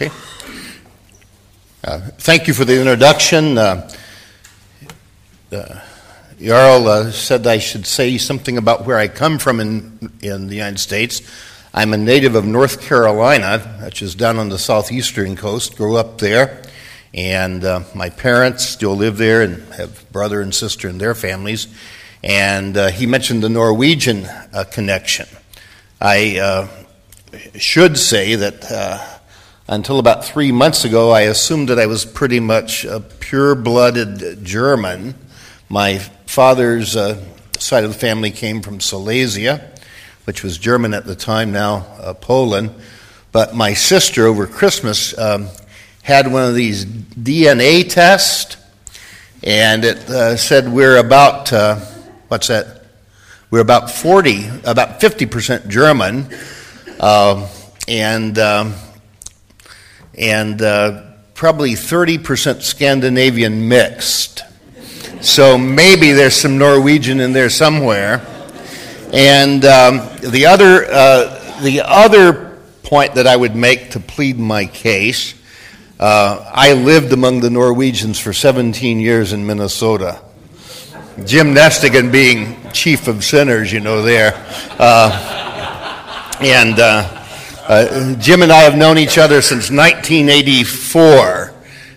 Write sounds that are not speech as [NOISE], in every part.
Okay. Uh, thank you for the introduction. Uh, uh, Jarl uh, said I should say something about where I come from in, in the United States. I'm a native of North Carolina, which is down on the southeastern coast, grew up there, and uh, my parents still live there and have brother and sister and their families. And uh, he mentioned the Norwegian connection. I should say that until about three months ago, I assumed that I was pretty much a pure blooded German. My father's uh, side of the family came from Silesia, which was German at the time, now uh, Poland. But my sister over Christmas um, had one of these DNA tests, and it uh, said we're about, uh, what's that? We're about 40, about 50% German. Um, and um, and uh, probably 30% Scandinavian mixed. So maybe there's some Norwegian in there somewhere. And um, the other uh, the other point that I would make to plead my case, uh, I lived among the Norwegians for 17 years in Minnesota. Jim Nestingen being chief of sinners, you know, there. Uh, and uh, uh, Jim and I have known each other since 1984.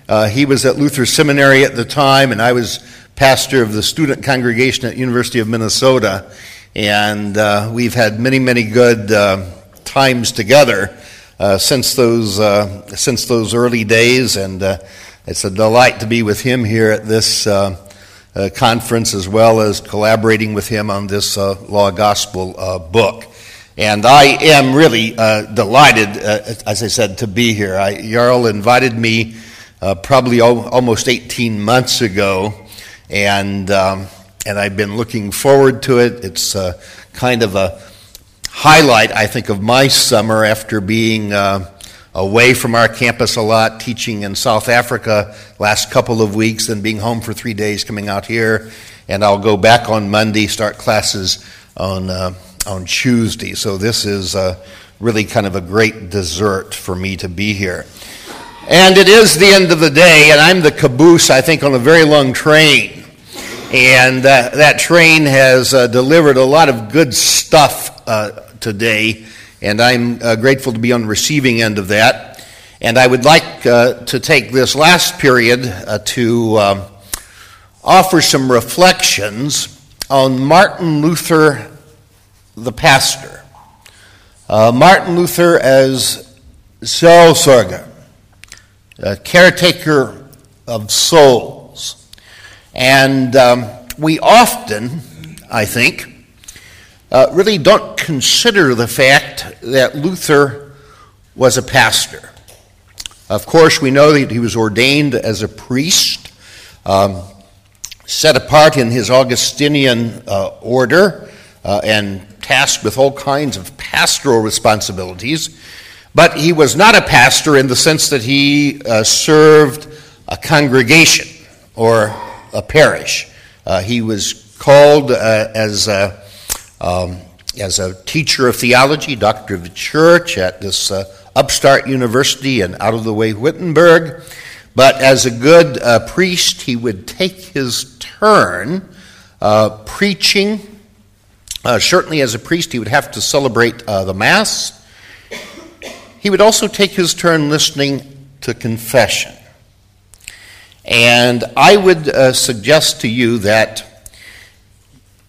Uh, he was at Luther Seminary at the time, and I was pastor of the student congregation at University of Minnesota. And uh, we've had many, many good uh, times together uh, since those since those early days, and it's a delight to be with him here at this. conference, as well as collaborating with him on this law gospel book. And I am really uh, delighted, uh, as I said, to be here. I, Jarl invited me uh, probably al- almost 18 months ago, and, um, and I've been looking forward to it. It's uh, kind of a highlight, I think, of my summer after being uh, away from our campus a lot, teaching in South Africa last couple of weeks, then being home for three days, coming out here. And I'll go back on Monday, start classes on uh, on Tuesday. So this is uh, really kind of a great dessert for me to be here. And it is the end of the day, and I'm the caboose, I think, on a very long train. And uh, that train has uh, delivered a lot of good stuff uh, today, and I'm uh, grateful to be on the receiving end of that. And I would like to take this last period to um, offer some reflections on Martin Luther the pastor. Uh, Martin Luther as Seelsorger, a caretaker of souls. And um, we often, I think, uh, really don't consider the fact that Luther was a pastor. Of course, we know that he was ordained as a priest, um, set apart in his Augustinian uh, order, uh, and tasked with all kinds of pastoral responsibilities, but he was not a pastor in the sense that he uh, served a congregation or a parish. Uh, he was called uh, as, a, um, as a teacher of theology, doctor of the church at this uh, upstart university in out of the way Wittenberg. But as a good uh, priest, he would take his turn preaching uh, certainly, as a priest, he would have to celebrate uh, the Mass. He would also take his turn listening to confession. And I would uh, suggest to you that,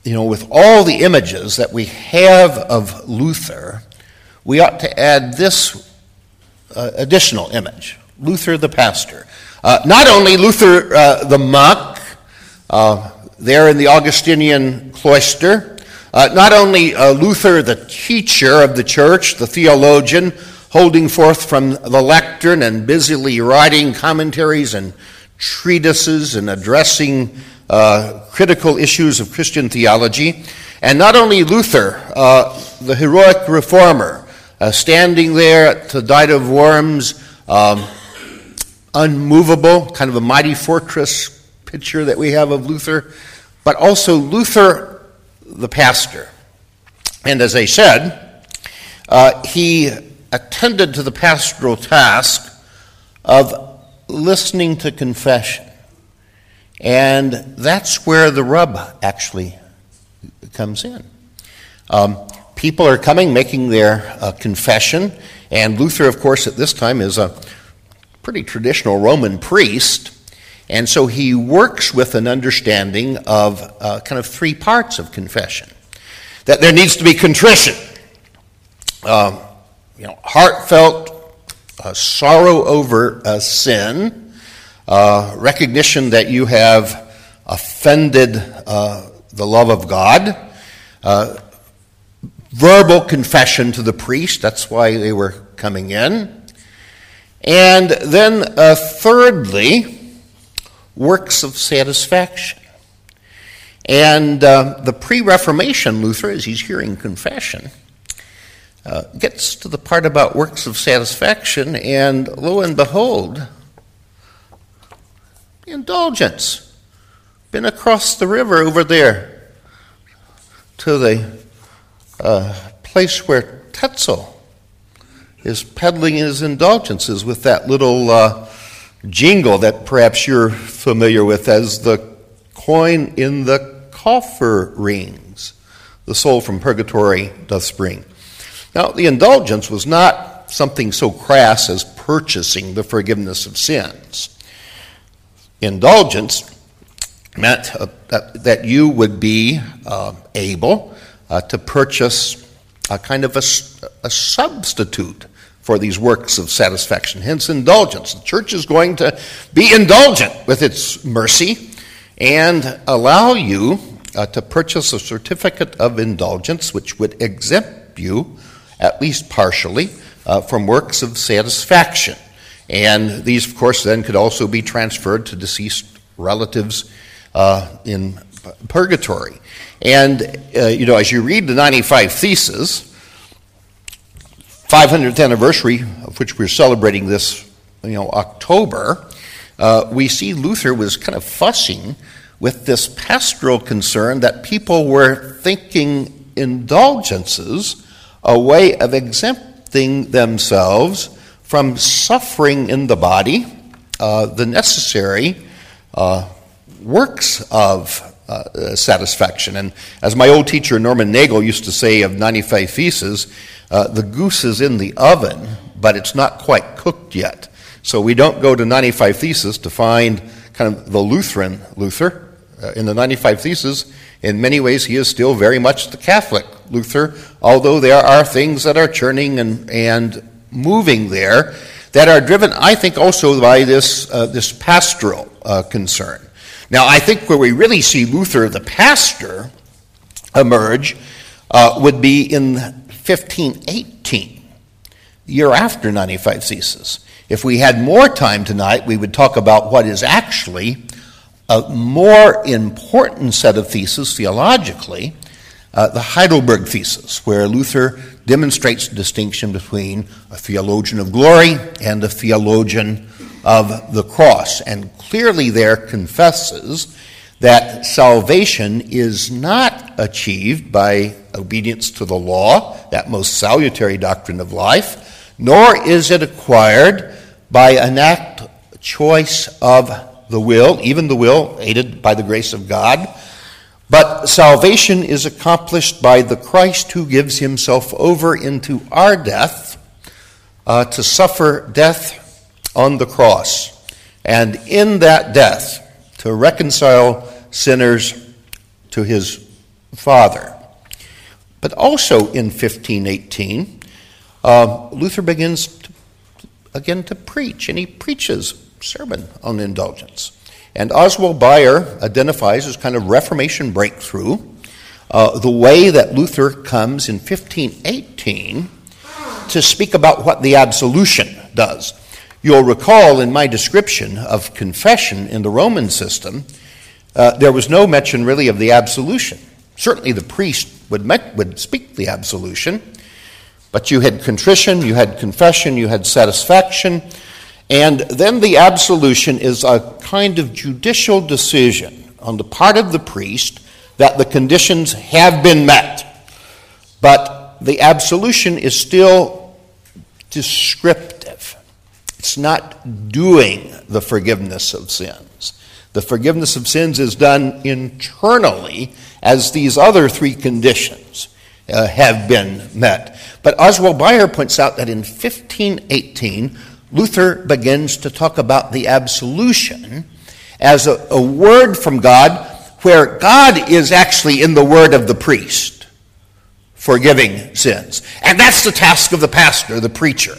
you know, with all the images that we have of Luther, we ought to add this uh, additional image Luther the pastor. Uh, not only Luther uh, the monk, there in the Augustinian cloister, uh, not only uh, Luther, the teacher of the church, the theologian, holding forth from the lectern and busily writing commentaries and treatises and addressing uh, critical issues of Christian theology, and not only Luther, uh, the heroic reformer, uh, standing there at the Diet of Worms, um, unmovable, kind of a mighty fortress picture that we have of Luther, but also Luther the pastor. And as I said, uh, he attended to the pastoral task of listening to confession. And that's where the rub actually comes in. Um, people are coming, making their uh, confession, and Luther, of course, at this time is a pretty traditional Roman priest, and so he works with an understanding of uh, kind of three parts of confession. That there needs to be contrition, um, you know, heartfelt uh, sorrow over a sin, uh, recognition that you have offended uh, the love of God, uh, verbal confession to the priest, that's why they were coming in, and then uh, thirdly, works of satisfaction. And uh, the pre Reformation Luther, as he's hearing confession, uh, gets to the part about works of satisfaction, and lo and behold, indulgence. Been across the river over there to the uh, place where Tetzel is peddling his indulgences with that little uh, jingle that perhaps you're familiar with as the coin in the coffer rings. The soul from purgatory doth spring. Now, the indulgence was not something so crass as purchasing the forgiveness of sins. Indulgence meant uh, that, that, you would be uh, able uh, to purchase a kind of a, a substitute for these works of satisfaction, hence indulgence. The church is going to be indulgent with its mercy and allow you uh, to purchase a certificate of indulgence which would exempt you, at least partially, uh, from works of satisfaction. And these, of course, then could also be transferred to deceased relatives uh, in purgatory. And, uh, you know, as you read the 95 Theses, 500th anniversary of which we're celebrating this, you know, October, uh, we see Luther was kind of fussing with this pastoral concern that people were thinking indulgences a way of exempting themselves from suffering in the body, uh, the necessary uh, works of uh, satisfaction. And as my old teacher Norman Nagel used to say of 95 Theses, uh, the goose is in the oven, but it's not quite cooked yet. So we don't go to 95 Theses to find kind of the Lutheran Luther. Uh, in the 95 Theses, in many ways, he is still very much the Catholic Luther, although there are things that are churning and, and moving there that are driven, I think, also by this, uh, this pastoral uh, concern. Now, I think where we really see Luther, the pastor, emerge uh, would be in 1518, year after 95 Theses. If we had more time tonight, we would talk about what is actually a more important set of theses theologically, uh, the Heidelberg thesis, where Luther demonstrates the distinction between a theologian of glory and a theologian of the cross, and clearly there confesses that salvation is not achieved by obedience to the law, that most salutary doctrine of life, nor is it acquired by an act choice of the will, even the will aided by the grace of God. But salvation is accomplished by the Christ who gives himself over into our death uh, to suffer death on the cross, and in that death to reconcile sinners to his Father. But also in 1518, uh, Luther begins to, again to preach, and he preaches sermon on indulgence. And Oswald Bayer identifies as kind of Reformation breakthrough uh, the way that Luther comes in 1518 to speak about what the absolution does. You'll recall in my description of confession in the Roman system, uh, there was no mention really of the absolution. Certainly the priest would, met, would speak the absolution, but you had contrition, you had confession, you had satisfaction, and then the absolution is a kind of judicial decision on the part of the priest that the conditions have been met. But the absolution is still descriptive. It's not doing the forgiveness of sins. The forgiveness of sins is done internally as these other three conditions uh, have been met. But Oswald Bayer points out that in 1518, Luther begins to talk about the absolution as a, a word from God where God is actually in the word of the priest forgiving sins. And that's the task of the pastor, the preacher.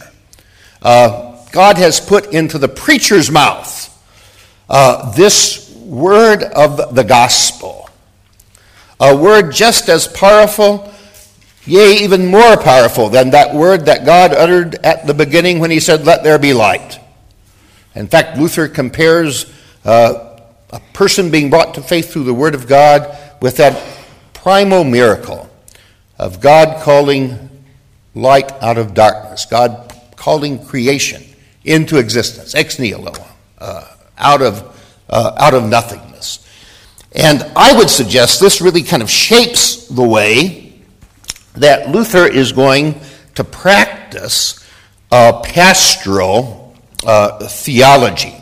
Uh, God has put into the preacher's mouth uh, this word of the gospel, a word just as powerful, yea, even more powerful than that word that God uttered at the beginning when he said, Let there be light. In fact, Luther compares uh, a person being brought to faith through the word of God with that primal miracle of God calling light out of darkness, God calling creation into existence, ex nihilo, uh, out of, uh, out of nothingness. And I would suggest this really kind of shapes the way that Luther is going to practice uh, pastoral uh, theology.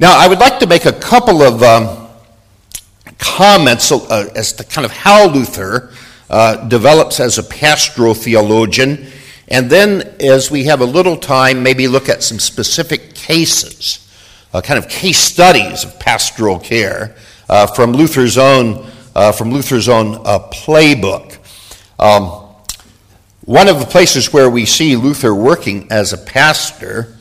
Now, I would like to make a couple of um, comments uh, as to kind of how Luther uh, develops as a pastoral theologian, and then as we have a little time, maybe look at some specific cases kind of case studies of pastoral care uh, from Luther's own, uh, from Luther's own uh, playbook. Um, one of the places where we see Luther working as a pastor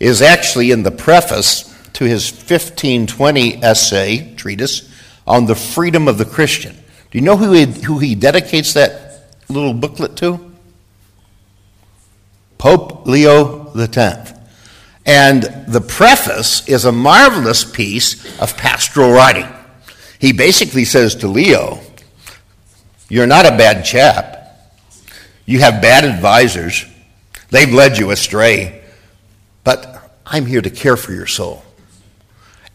is actually in the preface to his 1520 essay, treatise, on the freedom of the Christian. Do you know who he, who he dedicates that little booklet to? Pope Leo X. And the preface is a marvelous piece of pastoral writing. He basically says to Leo, You're not a bad chap. You have bad advisors. They've led you astray. But I'm here to care for your soul.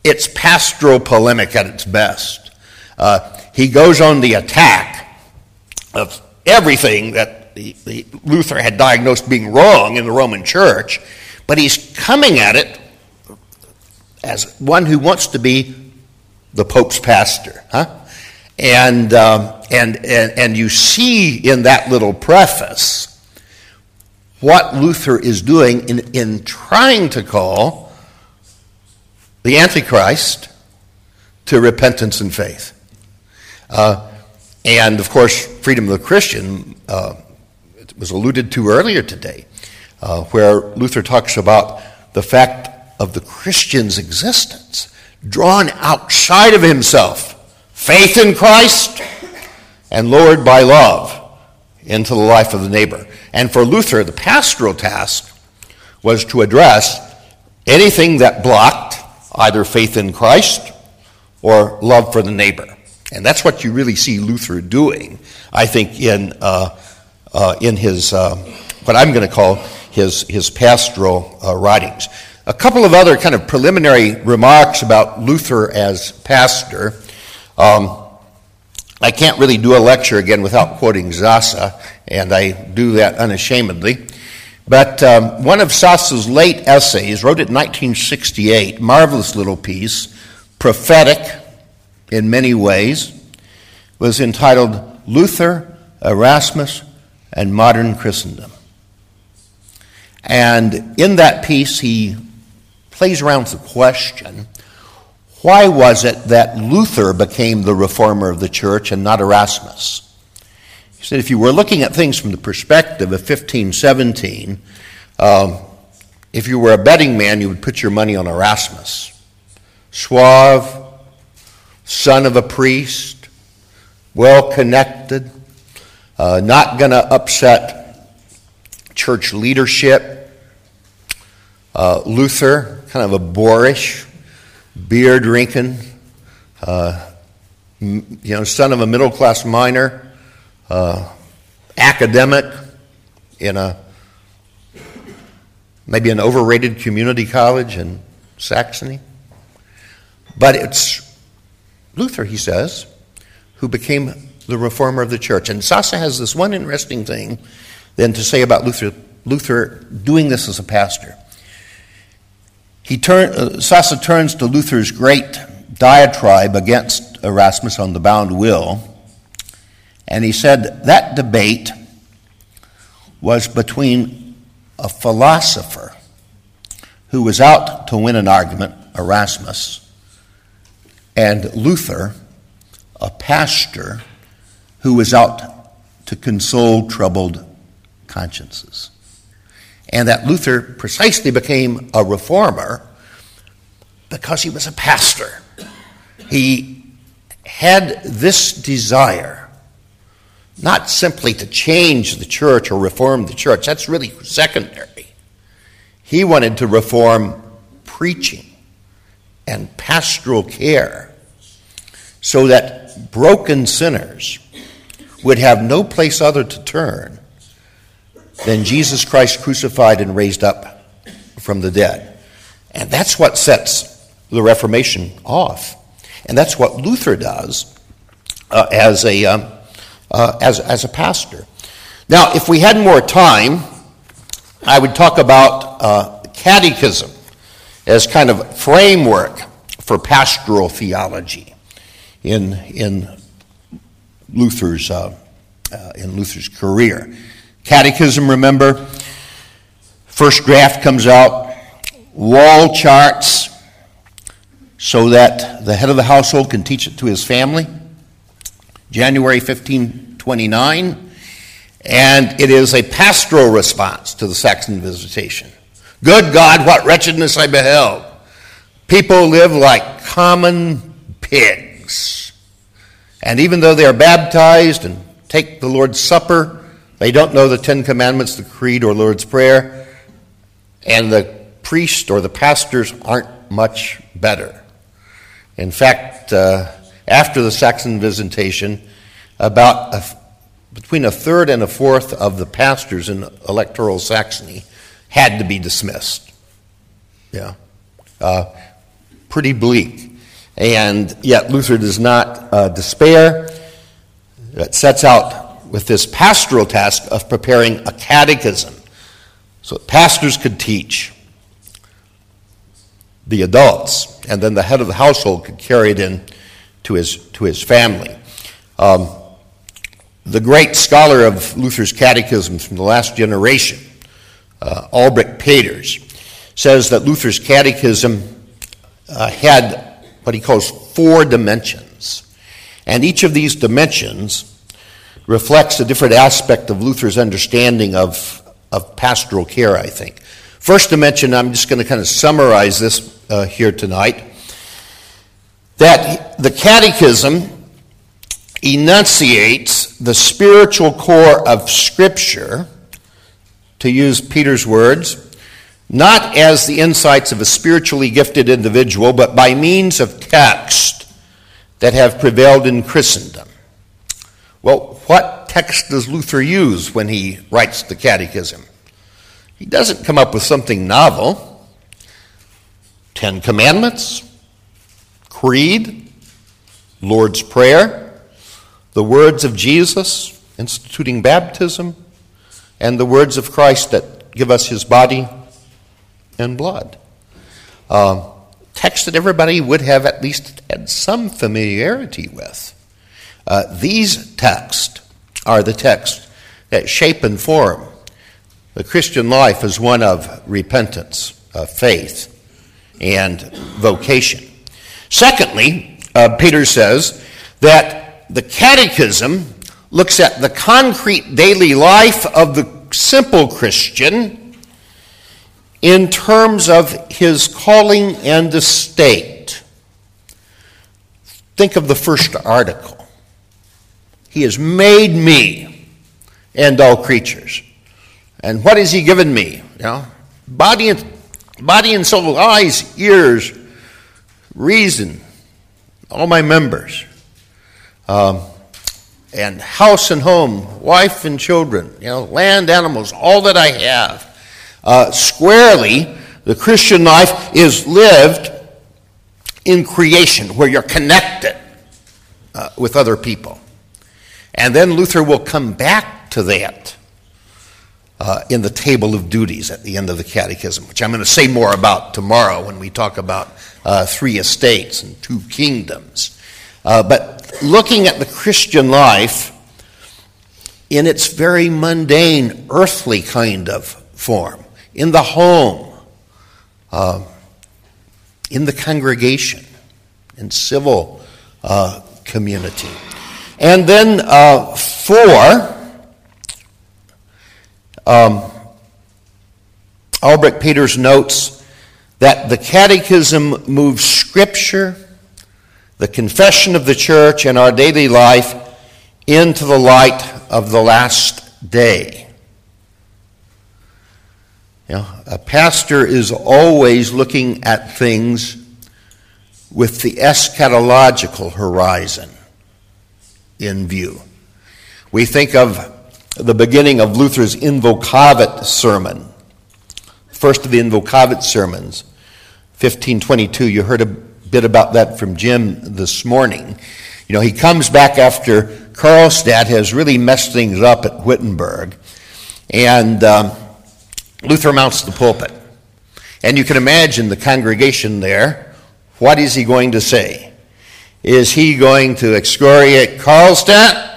It's pastoral polemic at its best. Uh, he goes on the attack of everything that the, the Luther had diagnosed being wrong in the Roman church but he's coming at it as one who wants to be the Pope's pastor. Huh? And, um, and, and, and you see in that little preface what Luther is doing in, in trying to call the Antichrist to repentance and faith. Uh, and of course, freedom of the Christian uh, was alluded to earlier today uh, where Luther talks about the fact of the Christian's existence, drawn outside of himself, faith in Christ, and lowered by love into the life of the neighbor. And for Luther, the pastoral task was to address anything that blocked either faith in Christ or love for the neighbor. And that's what you really see Luther doing, I think, in, uh, uh, in his, uh, what I'm going to call his, his pastoral uh, writings. A couple of other kind of preliminary remarks about Luther as pastor. Um, I can't really do a lecture again without quoting Sasse, and I do that unashamedly. But um, one of Sasse's late essays, wrote it in 1968, marvelous little piece, prophetic in many ways, was entitled Luther, Erasmus, and Modern Christendom. And in that piece, he plays around with the question why was it that Luther became the reformer of the church and not Erasmus? He said if you were looking at things from the perspective of 1517, um, if you were a betting man, you would put your money on Erasmus. Suave, son of a priest, well connected, uh, not going to upset church leadership. Uh, Luther, kind of a boorish, beer drinking, uh, you know, son of a middle class miner, uh, academic in a maybe an overrated community college in Saxony. But it's Luther, he says, who became the reformer of the church. And Sasse has this one interesting thing than to say about Luther, Luther doing this as a pastor. he turn, uh, Sasse turns to Luther's great diatribe against Erasmus on the bound will, and he said that debate was between a philosopher who was out to win an argument, Erasmus, and Luther, a pastor who was out to console troubled consciences. And that Luther precisely became a reformer because he was a pastor. He had this desire not simply to change the church or reform the church, that's really secondary. He wanted to reform preaching and pastoral care so that broken sinners would have no place other to turn than Jesus Christ crucified and raised up from the dead. And that's what sets the Reformation off. And that's what Luther does uh, as, a, um, uh, as, as a pastor. Now, if we had more time, I would talk about uh, catechism as kind of framework for pastoral theology in, in Luther's, uh, uh, in Luther's career. Catechism, remember, first draft comes out, wall charts, so that the head of the household can teach it to his family. January 1529, and it is a pastoral response to the Saxon visitation. Good God, what wretchedness I beheld! People live like common pigs. And even though they are baptized and take the Lord's Supper, they don't know the Ten Commandments, the Creed, or Lord's Prayer, and the priest or the pastors aren't much better. In fact, uh, after the Saxon visitation, about a, between a third and a fourth of the pastors in electoral Saxony had to be dismissed. Yeah. Uh, pretty bleak. And yet Luther does not uh, despair. It sets out with this pastoral task of preparing a catechism so that pastors could teach the adults, and then the head of the household could carry it in to his, to his family. Um, the great scholar of Luther's catechisms from the last generation, uh, Albrecht Peters, says that Luther's catechism uh, had what he calls four dimensions. And each of these dimensions reflects a different aspect of Luther's understanding of, of pastoral care, I think. First dimension, I'm just going to kind of summarize this uh, here tonight, that the Catechism enunciates the spiritual core of Scripture, to use Peters' words, not as the insights of a spiritually gifted individual, but by means of text that have prevailed in Christendom. Well, what text does Luther use when he writes the Catechism? He doesn't come up with something novel. Ten Commandments, Creed, Lord's Prayer, the words of Jesus instituting baptism, and the words of Christ that give us his body and blood. Uh, text that everybody would have at least had some familiarity with. Uh, these texts are the texts that shape and form the Christian life as one of repentance, of faith, and vocation. Secondly, uh, Peter says that the catechism looks at the concrete daily life of the simple Christian in terms of his calling and estate. Think of the first article. He has made me and all creatures. And what has he given me? You know, body and Body and soul, eyes, ears, reason, all my members. Um, and house and home, wife and children, you know, land, animals, all that I have. Uh, squarely, the Christian life is lived in creation, where you're connected uh, with other people. And then Luther will come back to that uh, in the table of duties at the end of the catechism, which I'm going to say more about tomorrow when we talk about uh, three estates and two kingdoms. Uh, but looking at the Christian life in its very mundane, earthly kind of form, in the home, uh, in the congregation, in civil uh, community. And then uh, four, um, Albrecht Peters notes that the Catechism moves Scripture, the confession of the church, and our daily life into the light of the last day. You know, a pastor is always looking at things with the eschatological horizon in view. We think of the beginning of Luther's Invocavit sermon, first of the Invocavit sermons, 1522. You heard a bit about that from Jim this morning. You know, he comes back after Karlstadt has really messed things up at Wittenberg, and um, Luther mounts the pulpit. And you can imagine the congregation there. What is he going to say? Is he going to excoriate Karlstadt?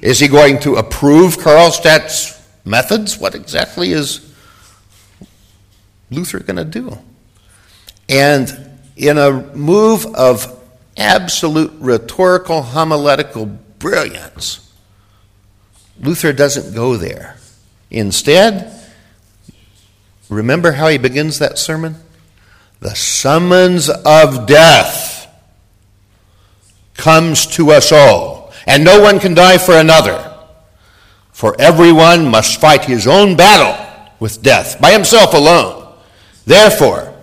Is he going to approve Karlstadt's methods? What exactly is Luther going to do? And in a move of absolute rhetorical homiletical brilliance, Luther doesn't go there. Instead, remember how he begins that sermon? The summons of death comes to us all, and no one can die for another. For everyone must fight his own battle with death by himself alone. Therefore,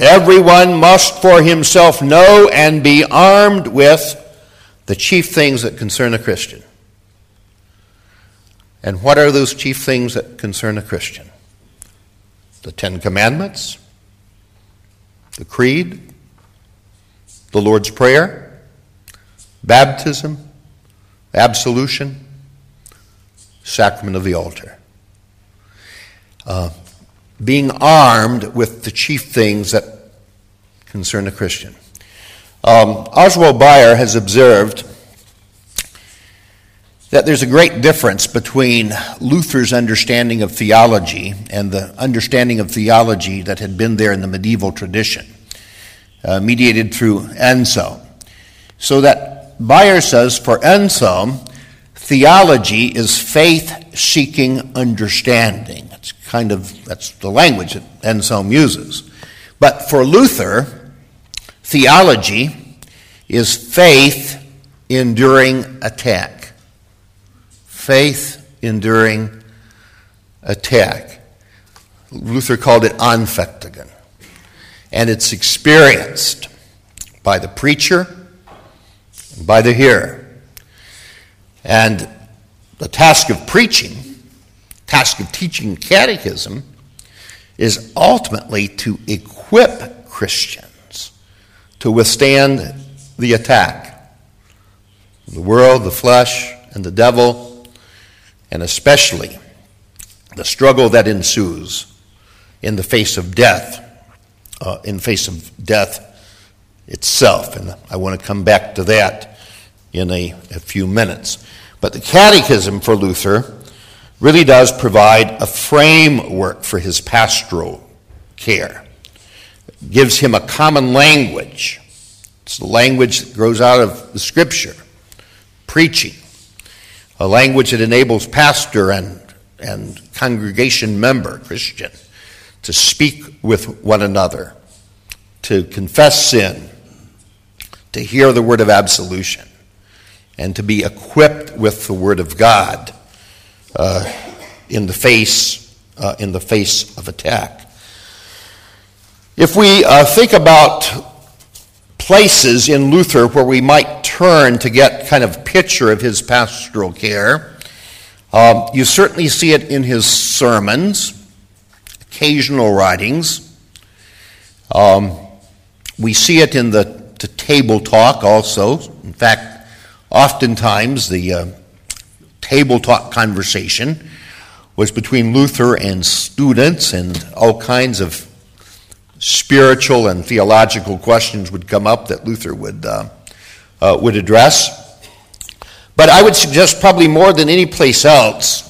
everyone must for himself know and be armed with the chief things that concern a Christian. And what are those chief things that concern a Christian? The Ten Commandments, the Creed, the Lord's Prayer baptism, absolution, sacrament of the altar. Uh, being armed with the chief things that concern a Christian. Um, Oswald Bayer has observed that there's a great difference between Luther's understanding of theology and the understanding of theology that had been there in the medieval tradition, uh, mediated through Anselm. So that Bayer says for Anselm, theology is faith seeking understanding. That's kind of that's the language that Anselm uses. But for Luther, theology is faith enduring attack. Faith enduring attack. Luther called it Anfechtung. And it's experienced by the preacher by the hearer. And the task of preaching, task of teaching catechism, is ultimately to equip Christians to withstand the attack the world, the flesh, and the devil, and especially the struggle that ensues in the face of death, uh, in face of death itself. And I want to come back to that in a, a few minutes. But the Catechism for Luther really does provide a framework for his pastoral care. It gives him a common language. It's the language that grows out of the Scripture, preaching, a language that enables pastor and, and congregation member, Christian, to speak with one another, to confess sin, to hear the word of absolution and to be equipped with the word of God uh, in the face uh, in the face of attack. If we uh, think about places in Luther where we might turn to get kind of picture of his pastoral care, um, you certainly see it in his sermons, occasional writings. Um, we see it in the to table talk also. In fact, oftentimes the uh, table talk conversation was between Luther and students, and all kinds of spiritual and theological questions would come up that Luther would, uh, uh, would address. But I would suggest, probably more than any place else,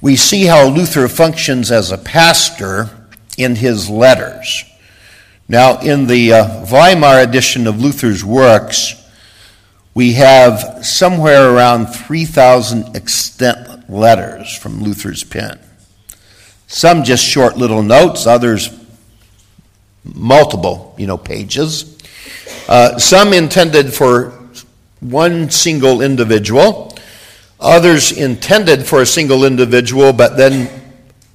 we see how Luther functions as a pastor in his letters. Now, in the uh, Weimar edition of Luther's works, we have somewhere around 3,000 extant letters from Luther's pen. Some just short little notes, others multiple, you know, pages. Uh, some intended for one single individual, others intended for a single individual, but then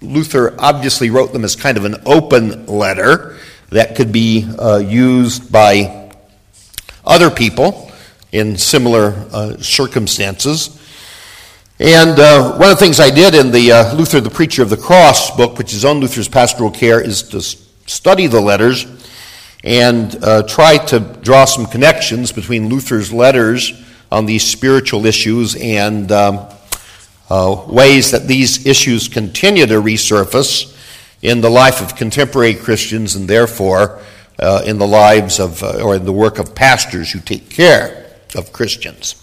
Luther obviously wrote them as kind of an open letter that could be uh, used by other people in similar uh, circumstances. And uh, one of the things I did in the uh, Luther, the Preacher of the Cross book, which is on Luther's pastoral care, is to study the letters and uh, try to draw some connections between Luther's letters on these spiritual issues and um, uh, ways that these issues continue to resurface in the life of contemporary Christians and therefore uh, in the lives of uh, or in the work of pastors who take care of Christians.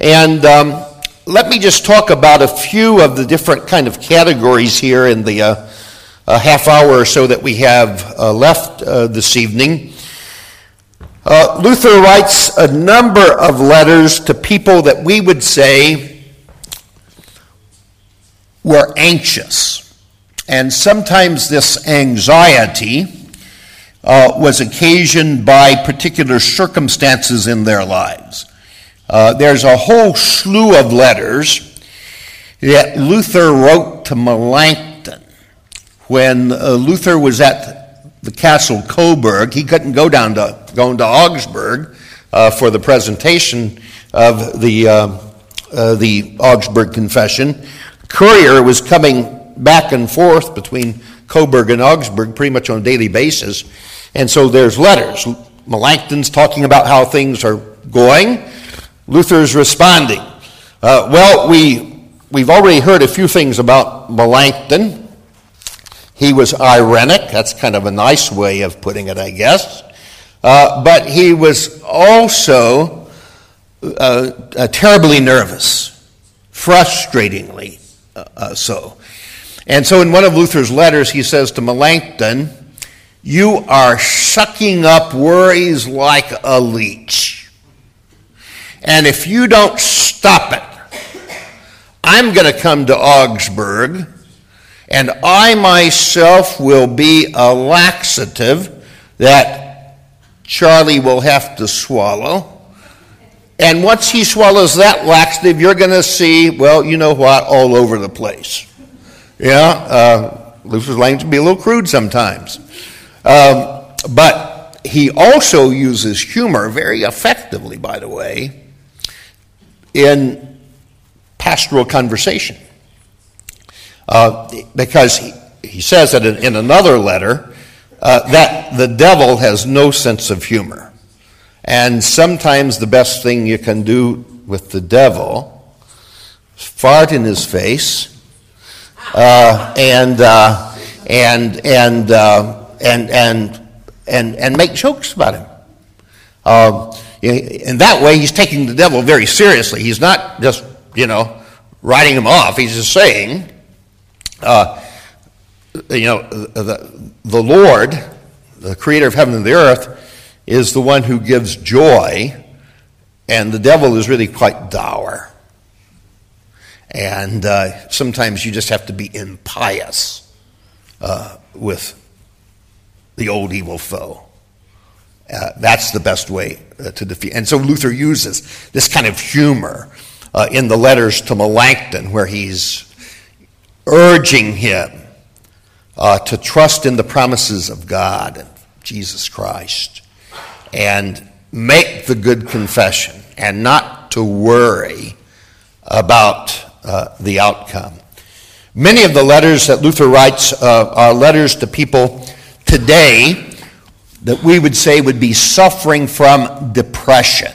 And um, let me just talk about a few of the different kind of categories here in the uh, half hour or so that we have uh, left uh, this evening. Uh, Luther writes a number of letters to people that we would say were anxious. And sometimes this anxiety uh, was occasioned by particular circumstances in their lives. Uh, there's a whole slew of letters that Luther wrote to Melanchthon. When uh, Luther was at the castle Coburg, he couldn't go down to, going to Augsburg uh, for the presentation of the, uh, uh, the Augsburg Confession. Courier was coming back and forth between Coburg and Augsburg pretty much on a daily basis. And so there's letters. Melanchthon's talking about how things are going. Luther's responding. Uh, well, we, we've already heard a few things about Melanchthon. He was irenic. That's kind of a nice way of putting it, I guess. Uh, but he was also uh, uh terribly nervous, frustratingly uh, uh, so. And so in one of Luther's letters, he says to Melanchthon, You are sucking up worries like a leech. And if you don't stop it, I'm going to come to Augsburg, and I myself will be a laxative that Charlie will have to swallow. And once he swallows that laxative, you're going to see, well, you know what, all over the place. Yeah, uh, Luther's language can be a little crude sometimes. Um, but he also uses humor very effectively, by the way, in pastoral conversation. Uh, because he, he says that in, in another letter uh, that the devil has no sense of humor. And sometimes the best thing you can do with the devil fart in his face uh, and, uh, and, and, uh, and, and, and, and make jokes about him. Um, in that way, he's taking the devil very seriously. He's not just, you know, writing him off. He's just saying, uh, you know, the, the Lord, the creator of heaven and the earth, is the one who gives joy, and the devil is really quite dour. And uh, sometimes you just have to be impious uh, with the old evil foe. Uh, that's the best way uh, to defeat. And so Luther uses this kind of humor uh, in the letters to Melanchthon, where he's urging him uh, to trust in the promises of God and Jesus Christ and make the good confession and not to worry about uh, the outcome. Many of the letters that Luther writes uh, are letters to people today that we would say would be suffering from depression.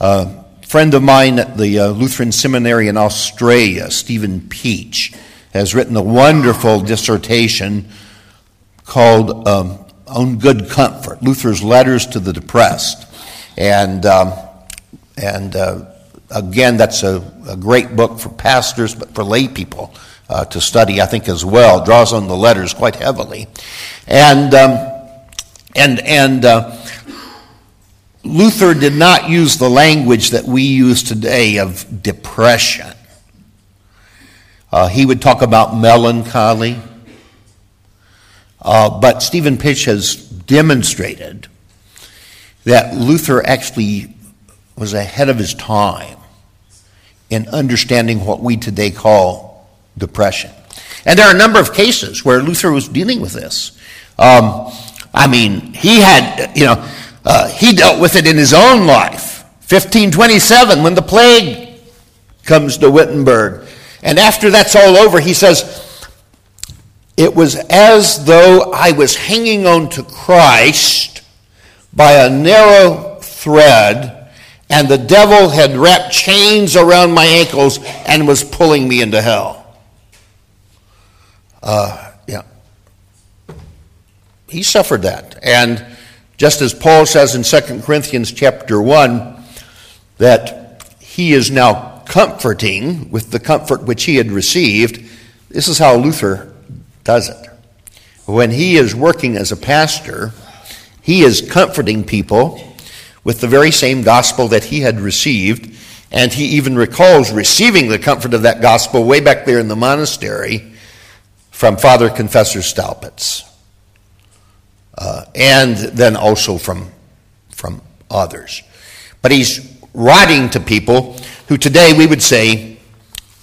Uh, friend of mine at the uh, Lutheran Seminary in Australia, Stephen Pietsch, has written a wonderful dissertation called um, On Good Comfort Luther's Letters to the Depressed. And, um, and uh, again, that's a, a, great book for pastors, but for lay people uh, to study, I think, as well. Draws on the letters quite heavily. And, um, and, and uh, Luther did not use the language that we use today of depression. Uh, he would talk about melancholy. Uh, but Stephen Pietsch has demonstrated that Luther actually was ahead of his time in understanding what we today call depression. And there are a number of cases where Luther was dealing with this. Um, I mean, he had, you know, uh, he dealt with it in his own life. 1527, when the plague comes to Wittenberg. And after that's all over, he says, It was as though I was hanging on to Christ by a narrow thread, and the devil had wrapped chains around my ankles and was pulling me into hell. Uh, yeah. He suffered that. And just as Paul says in 2 Corinthians chapter 1 that he is now comforting with the comfort which he had received, this is how Luther does it. When he is working as a pastor, he is comforting people with the very same gospel that he had received, and he even recalls receiving the comfort of that gospel way back there in the monastery from Father Confessor Staupitz uh, and then also from, from others. But he's writing to people who today we would say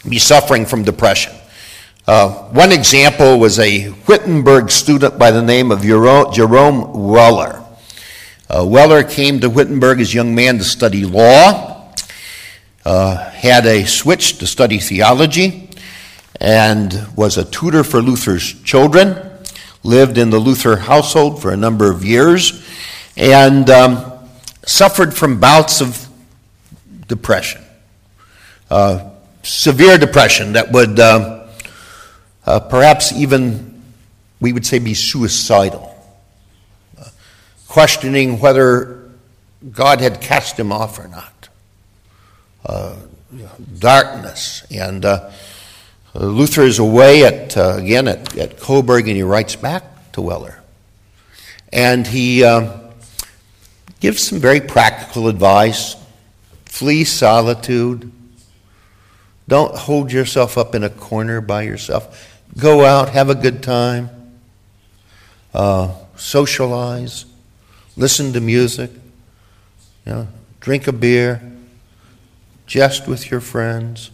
be suffering from depression. Uh, one example was a Wittenberg student by the name of Jerome Weller. Uh, Weller came to Wittenberg as a young man to study law, uh, had a switch to study theology, and was a tutor for Luther's children lived in the Luther household for a number of years, and um, suffered from bouts of depression. Uh, severe depression that would uh, uh, perhaps even, we would say, be suicidal. Questioning whether God had cast him off or not. Uh, darkness and uh, Luther is away at, uh, again at, at Coburg and he writes back to Weller. And he uh, gives some very practical advice flee solitude, don't hold yourself up in a corner by yourself. Go out, have a good time, uh, socialize, listen to music, you know, drink a beer, jest with your friends.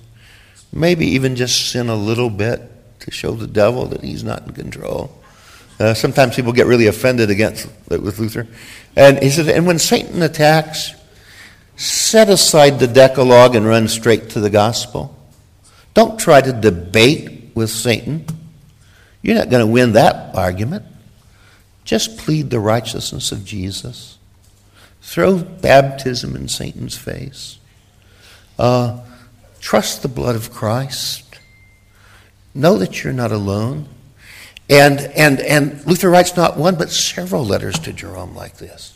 Maybe even just sin a little bit to show the devil that he's not in control. Uh, sometimes people get really offended against with Luther. And he said, and when Satan attacks, set aside the Decalogue and run straight to the gospel. Don't try to debate with Satan. You're not going to win that argument. Just plead the righteousness of Jesus. Throw baptism in Satan's face. Uh, Trust the blood of Christ. Know that you're not alone. And, and, and Luther writes not one, but several letters to Jerome like this.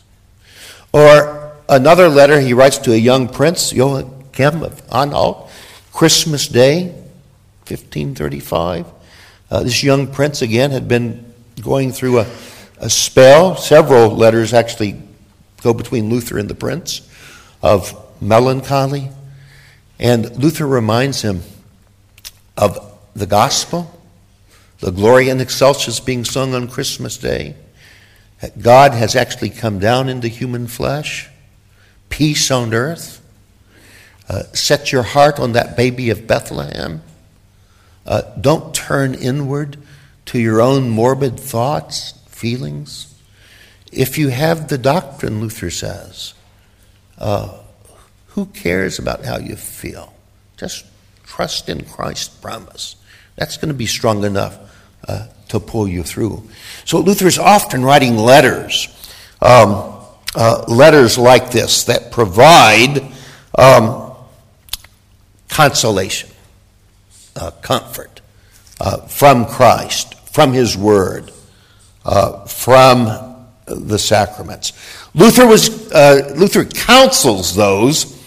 Or another letter he writes to a young prince, Joachim of Anhalt, Christmas Day, 1535. Uh, this young prince, again, had been going through a, a spell. Several letters actually go between Luther and the prince of melancholy, and Luther reminds him of the gospel, the Gloria in Excelsis being sung on Christmas Day. That God has actually come down into human flesh, peace on earth. Uh, set your heart on that baby of Bethlehem. Uh, don't turn inward to your own morbid thoughts, feelings. If you have the doctrine, Luther says, uh, who cares about how you feel? Just trust in Christ's promise. That's going to be strong enough uh, to pull you through. So Luther is often writing letters, um, uh, letters like this that provide um, consolation, uh, comfort uh, from Christ, from His Word, uh, from the sacraments. Luther was uh, Luther counsels those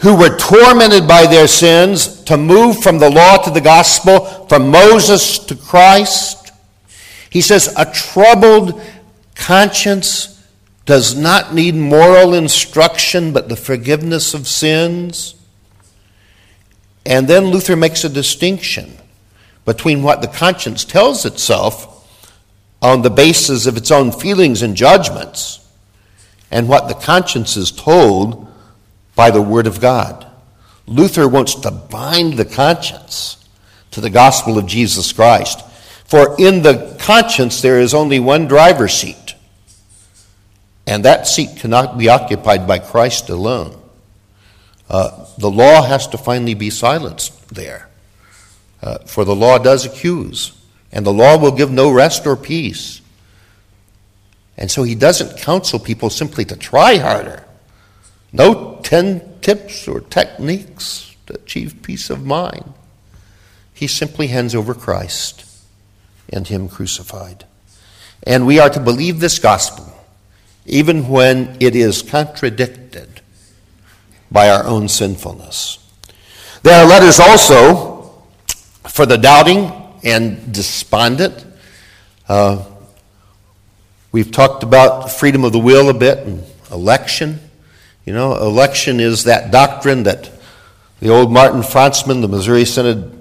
who were tormented by their sins to move from the law to the gospel, from Moses to Christ. He says a troubled conscience does not need moral instruction but the forgiveness of sins. And then Luther makes a distinction between what the conscience tells itself on the basis of its own feelings and judgments and what the conscience is told by the Word of God. Luther wants to bind the conscience to the gospel of Jesus Christ. For in the conscience there is only one driver's seat, and that seat cannot be occupied by Christ alone. Uh, the law has to finally be silenced there, uh, for the law does accuse and the law will give no rest or peace. And so he doesn't counsel people simply to try harder. No 10 tips or techniques to achieve peace of mind. He simply hands over Christ and Him crucified. And we are to believe this gospel even when it is contradicted by our own sinfulness. There are letters also for the doubting and despondent. Uh, we've talked about freedom of the will a bit and election. You know, election is that doctrine that the old Martin Franzmann, the Missouri Synod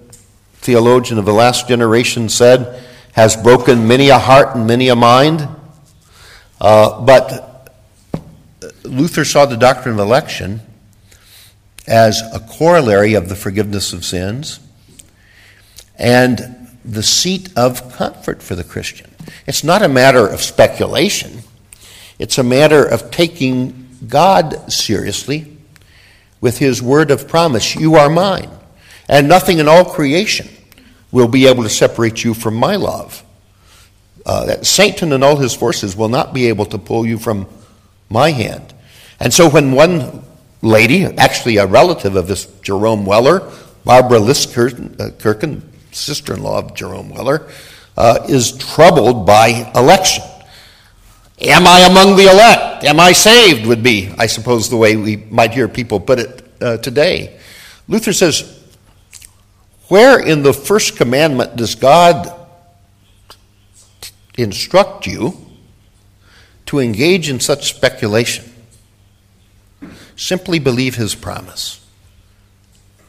theologian of the last generation, said has broken many a heart and many a mind. Uh, but Luther saw the doctrine of election as a corollary of the forgiveness of sins. And the seat of comfort for the Christian. It's not a matter of speculation, it's a matter of taking God seriously with His word of promise You are mine, and nothing in all creation will be able to separate you from my love. Uh, that Satan and all his forces will not be able to pull you from my hand. And so when one lady, actually a relative of this Jerome Weller, Barbara Liskirchen, uh, sister in law of Jerome Weller, uh, is troubled by election. Am I among the elect? Am I saved? Would be, I suppose, the way we might hear people put it uh, today. Luther says, Where in the first commandment does God instruct you to engage in such speculation? Simply believe his promise.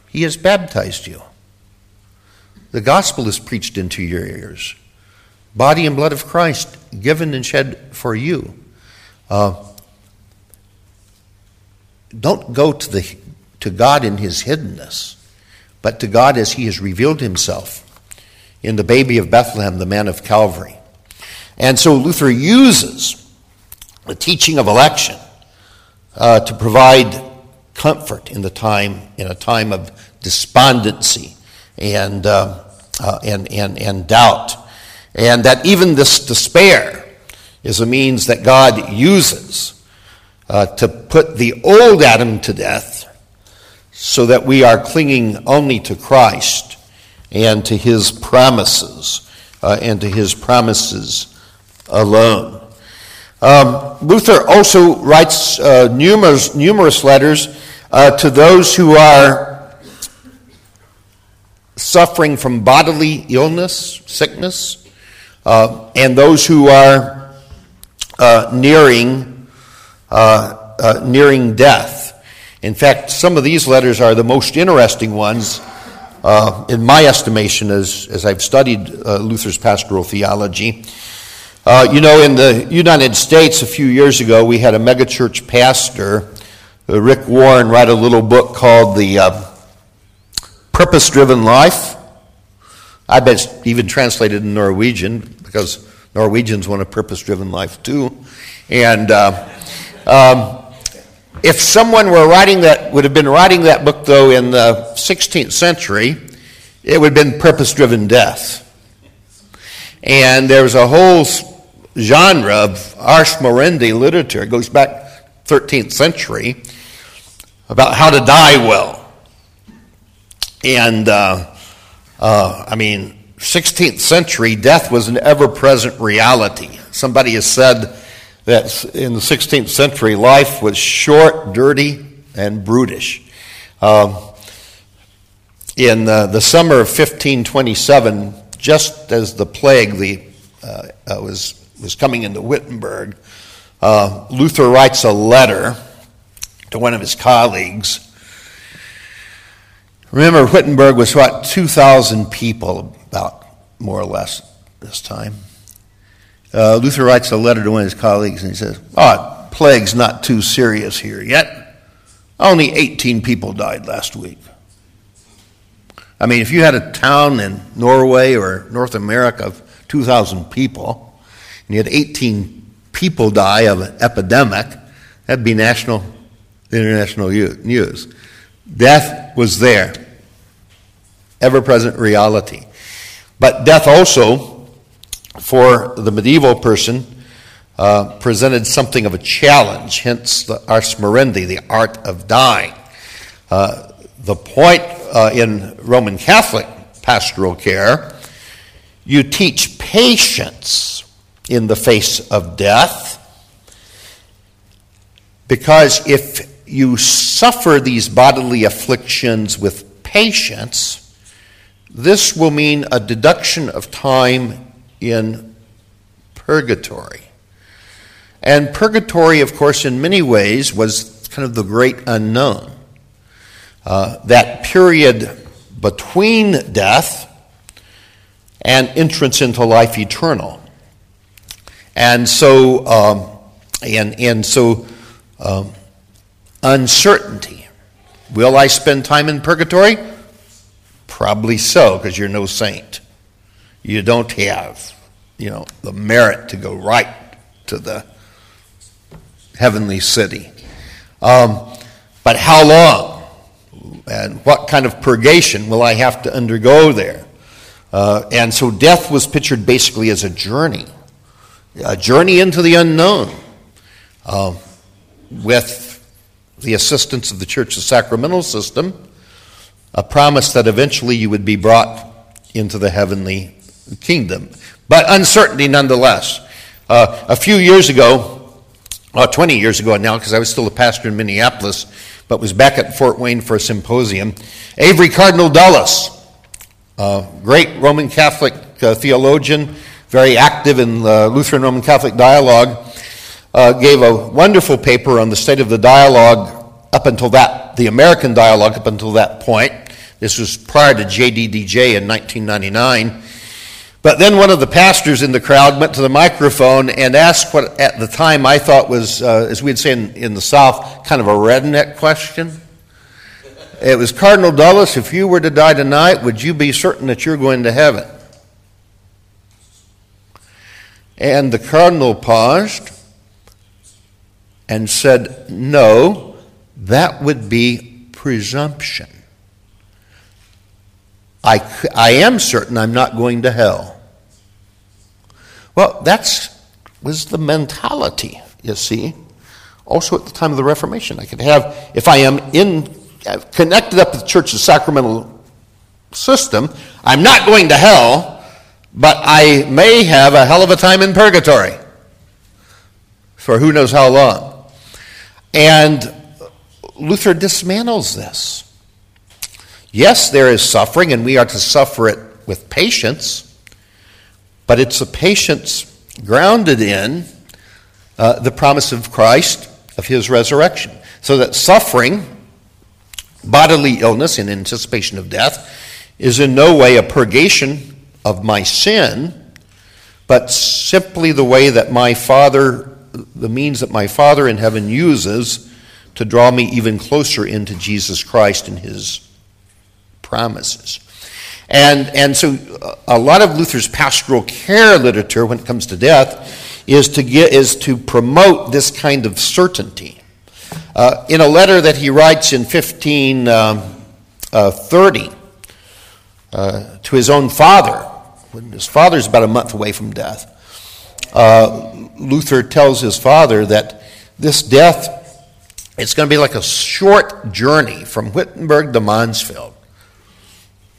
He has baptized you. The gospel is preached into your ears. Body and blood of Christ given and shed for you. Uh, don't go to, the, to God in his hiddenness, but to God as he has revealed himself in the baby of Bethlehem, the man of Calvary. And so Luther uses the teaching of election uh, to provide comfort in the time in a time of despondency and, uh, uh, and, and, and doubt. And that even this despair is a means that God uses uh, to put the old Adam to death so that we are clinging only to Christ and to his promises uh, and to his promises alone. Um, Luther also writes uh, numerous, numerous letters uh, to those who are suffering from bodily illness, sickness, uh, and those who are uh, nearing, uh, uh, nearing death. In fact, some of these letters are the most interesting ones, uh, in my estimation, as, as I've studied Luther's pastoral theology. you know, in the United States a few years ago, we had a megachurch pastor, Rick Warren, write a little book called The Purpose driven life. I bet it's even translated in Norwegian because Norwegians want a purpose driven life too. And uh, um, if someone were writing that, would have been writing that book though in the 16th century, it would have been purpose driven death. And there's a whole genre of ars moriendi literature, it goes back 13th century, about how to die well And, uh, uh, I mean, 16th century, death was an ever present reality. Somebody has said that in the 16th century, life was short, dirty, and brutish. Um, in uh, the summer of 1527, just as the plague the, uh, uh, was, was coming into Wittenberg, uh, Luther writes a letter to one of his colleagues. Remember, Wittenberg was what, 2,000 people, about more or less, this time. Uh, Luther writes a letter to one of his colleagues and he says, Oh, plague's not too serious here yet. Only 18 people died last week. I mean, if you had a town in Norway or North America of 2,000 people, and you had 18 people die of an epidemic, that'd be national, international news. Death was there, ever present reality. But death also, for the medieval person, uh, presented something of a challenge, hence the ars moriendi, the art of dying. Uh, the point uh, in Roman Catholic pastoral care, you teach patience in the face of death, because if you suffer these bodily afflictions with patience, this will mean a deduction of time in purgatory. And purgatory, of course, in many ways was kind of the great unknown. Uh, that period between death and entrance into life eternal. And so, um, and, and so, um, uncertainty. Will I spend time in purgatory? Probably so, because you're no saint. You don't have, you know, the merit to go right to the heavenly city. Um, but how long? And what kind of purgation will I have to undergo there? Uh, and so death was pictured basically as a journey, a journey into the unknown uh, with the assistance of the church's sacramental system, a promise that eventually you would be brought into the heavenly kingdom. But uncertainty nonetheless. Uh, a few years ago, uh, 20 years ago now, because I was still a pastor in Minneapolis, but was back at Fort Wayne for a symposium. Avery Cardinal Dulles, great Roman Catholic uh, theologian, very active in the Lutheran Roman Catholic dialogue, uh, gave a wonderful paper on the state of the dialogue up until that, the American dialogue up until that point. This was prior to JDDJ in 1999. But then one of the pastors in the crowd went to the microphone and asked what at the time I thought was, uh, as we'd say in, in the South, kind of a redneck question. It was Cardinal Dulles, if you were to die tonight, would you be certain that you're going to heaven? And the cardinal paused and said, No, that would be presumption. I, I am certain I'm not going to hell. Well, that was the mentality, you see. Also at the time of the Reformation. I could have, if I am in uh, connected up with the church's sacramental system, I'm not going to hell, but I may have a hell of a time in purgatory for who knows how long. And Luther dismantles this. Yes, there is suffering, and we are to suffer it with patience, but it's a patience grounded in uh, the promise of Christ, of his resurrection. So that suffering, bodily illness in anticipation of death, is in no way a purgation of my sin, but simply the way that my Father, the means that my Father in heaven uses to draw me even closer into Jesus Christ and his promises. And, and so a lot of Luther's pastoral care literature when it comes to death is to, get, is to promote this kind of certainty. Uh, in a letter that he writes in 1530 um, uh, uh, to his own father, when his father's about a month away from death, uh, Luther tells his father that this death, it's going to be like a short journey from Wittenberg to Mansfeld.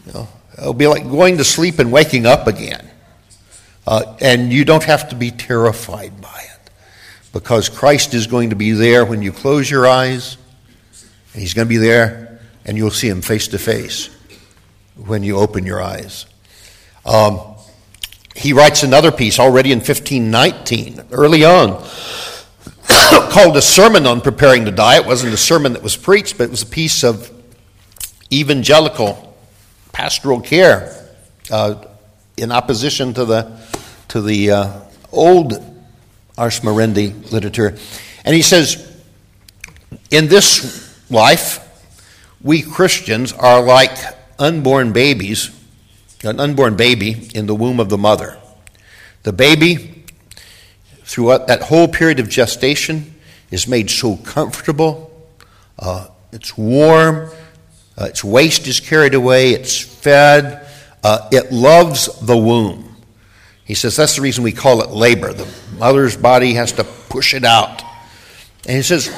You know, it'll be like going to sleep and waking up again. Uh, and you don't have to be terrified by it because Christ is going to be there when you close your eyes, and He's going to be there, and you'll see Him face to face when you open your eyes. Um, he writes another piece already in 1519, early on, [COUGHS] called A Sermon on Preparing to Die. It wasn't a sermon that was preached, but it was a piece of evangelical pastoral care uh, in opposition to the, to the uh, old Ars Moriendi literature. And he says, in this life, we Christians are like unborn babies an unborn baby in the womb of the mother. The baby, throughout that whole period of gestation, is made so comfortable. Uh, it's warm. Uh, its waste is carried away. It's fed. Uh, it loves the womb. He says that's the reason we call it labor. The mother's body has to push it out. And he says,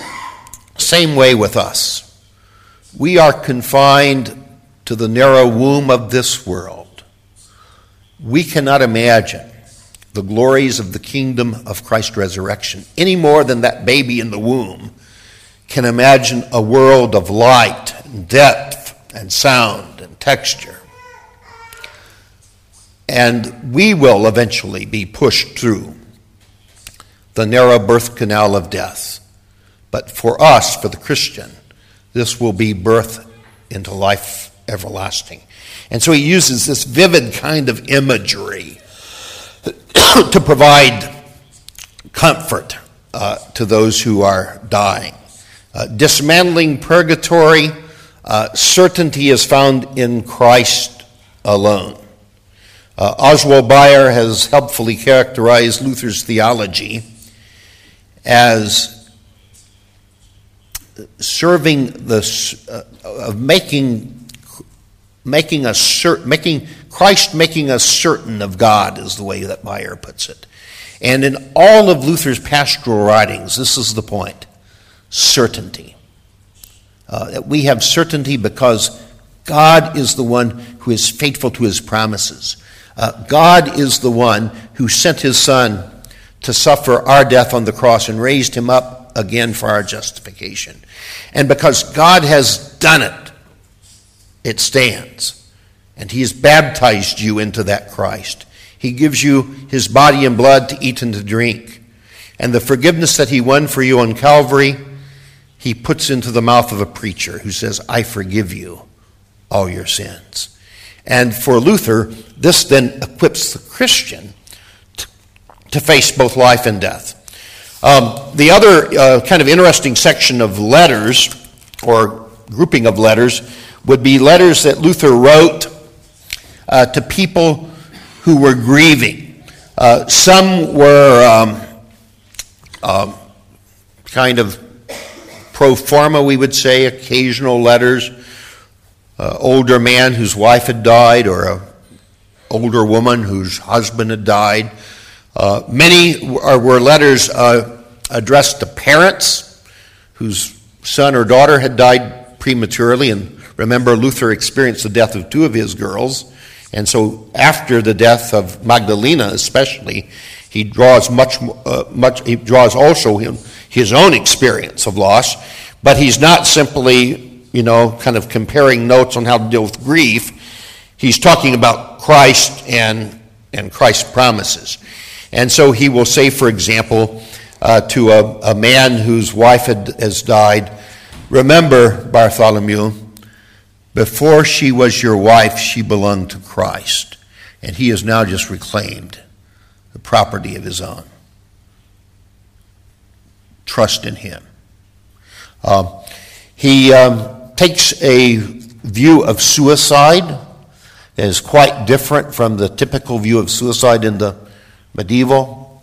same way with us. We are confined to the narrow womb of this world. We cannot imagine the glories of the kingdom of Christ's resurrection any more than that baby in the womb can imagine a world of light depth and sound and texture. And we will eventually be pushed through the narrow birth canal of death. But for us, for the Christian, this will be birth into life everlasting. And so he uses this vivid kind of imagery [COUGHS] to provide comfort uh, to those who are dying. Uh, dismantling purgatory, uh, certainty is found in Christ alone. Uh, Oswald Bayer has helpfully characterized Luther's theology as serving the uh, of making making us certain, making Christ making us certain of God is the way that Bayer puts it. And in all of Luther's pastoral writings, this is the point: certainty. Uh, that we have certainty because God is the one who is faithful to His promises. Uh, God is the one who sent His Son to suffer our death on the cross and raised Him up again for our justification. And because God has done it, it stands. And He has baptized you into that Christ. He gives you His body and blood to eat and to drink. And the forgiveness that He won for you on Calvary, He puts into the mouth of a preacher who says, I forgive you all your sins. And for Luther, this then equips the Christian to, to face both life and death. Um, the other uh, kind of interesting section of letters, or grouping of letters, would be letters that Luther wrote uh, to people who were grieving. Uh, some were um, uh, kind of pro forma, we would say, occasional letters. Uh, older man whose wife had died, or a older woman whose husband had died. Uh, many were, were letters uh, addressed to parents whose son or daughter had died prematurely and Remember, Luther experienced the death of two of his girls, and so after the death of Magdalena, especially, he draws much, uh, much. He draws also him, his own experience of loss, but he's not simply, you know, kind of comparing notes on how to deal with grief. He's talking about Christ and and Christ's promises, and so he will say, for example, uh, to a, a man whose wife had, has died, "Remember, Bartholomew." Before she was your wife, she belonged to Christ, and he is now just reclaimed the property of his own. Trust in him. Um, he um, takes a view of suicide that is quite different from the typical view of suicide in the medieval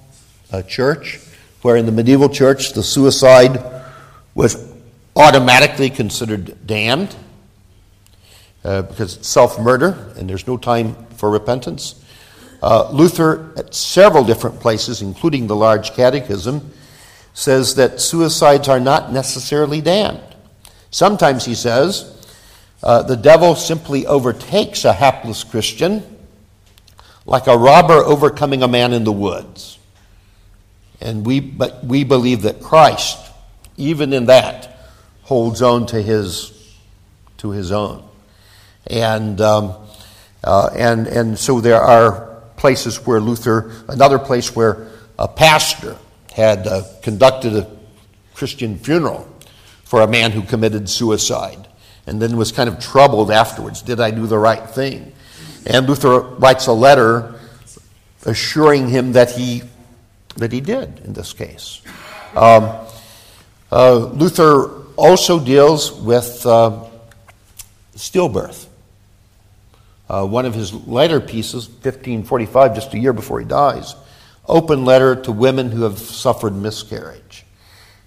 uh, church, where in the medieval church the suicide was automatically considered damned uh, because it's self murder and there's no time for repentance. Uh, Luther, at several different places, including the Large Catechism, says that suicides are not necessarily damned. Sometimes he says uh, the devil simply overtakes a hapless Christian like a robber overcoming a man in the woods. And we, but we believe that Christ, even in that, holds on to his, to his own. And, um, uh, and, and so there are places where Luther, another place where a pastor had uh, conducted a Christian funeral for a man who committed suicide and then was kind of troubled afterwards. Did I do the right thing? And Luther writes a letter assuring him that he, that he did in this case. Um, uh, Luther also deals with uh, stillbirth. Uh, one of his later pieces, 1545, just a year before he dies, open letter to women who have suffered miscarriage.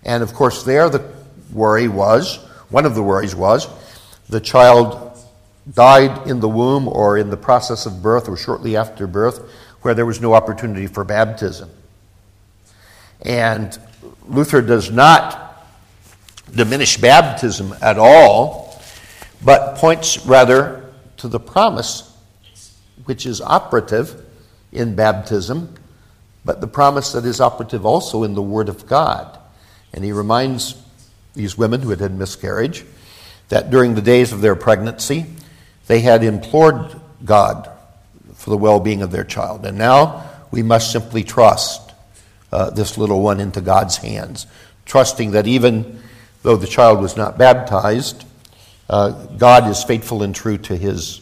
And of course, there the worry was, one of the worries was, the child died in the womb or in the process of birth or shortly after birth where there was no opportunity for baptism. And Luther does not diminish baptism at all, but points rather to the promise which is operative in baptism, but the promise that is operative also in the Word of God. And he reminds these women who had had miscarriage that during the days of their pregnancy, they had implored God for the well being of their child. And now we must simply trust uh, this little one into God's hands, trusting that even though the child was not baptized, uh, God is faithful and true to his,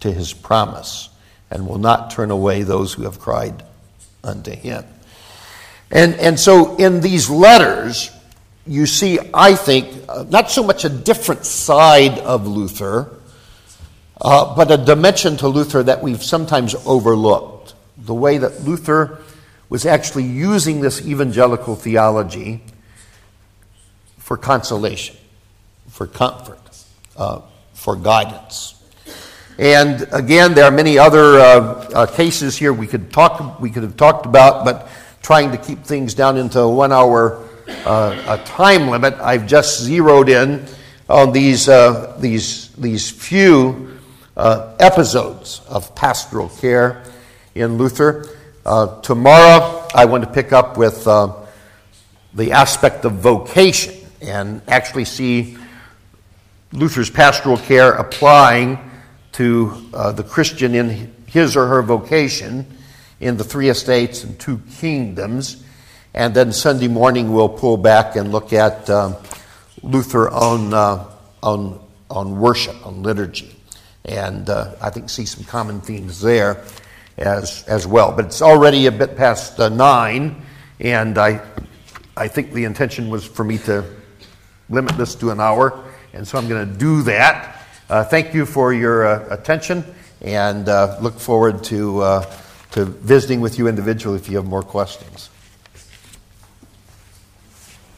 to his promise and will not turn away those who have cried unto him. And, and so in these letters, you see, I think, uh, not so much a different side of Luther, uh, but a dimension to Luther that we've sometimes overlooked. The way that Luther was actually using this evangelical theology for consolation, for comfort, uh, for guidance. And again, there are many other uh, uh, cases here we could talk, we could have talked about, but trying to keep things down into a one-hour uh, a time limit, I've just zeroed in on these uh, these these few uh, episodes of pastoral care in Luther. Uh, tomorrow, I want to pick up with the aspect of vocation and actually see Luther's pastoral care applying to uh, the Christian in his or her vocation in the three estates and two kingdoms. And then Sunday morning, we'll pull back and look at uh, Luther on, uh, on, on worship, on liturgy. And uh, I think see some common themes there as, as well. But it's already a bit past uh, nine, and I, I think the intention was for me to limit this to an hour, and so I'm going to do that. Uh, thank you for your uh, attention, and uh, look forward to, uh, to visiting with you individually if you have more questions.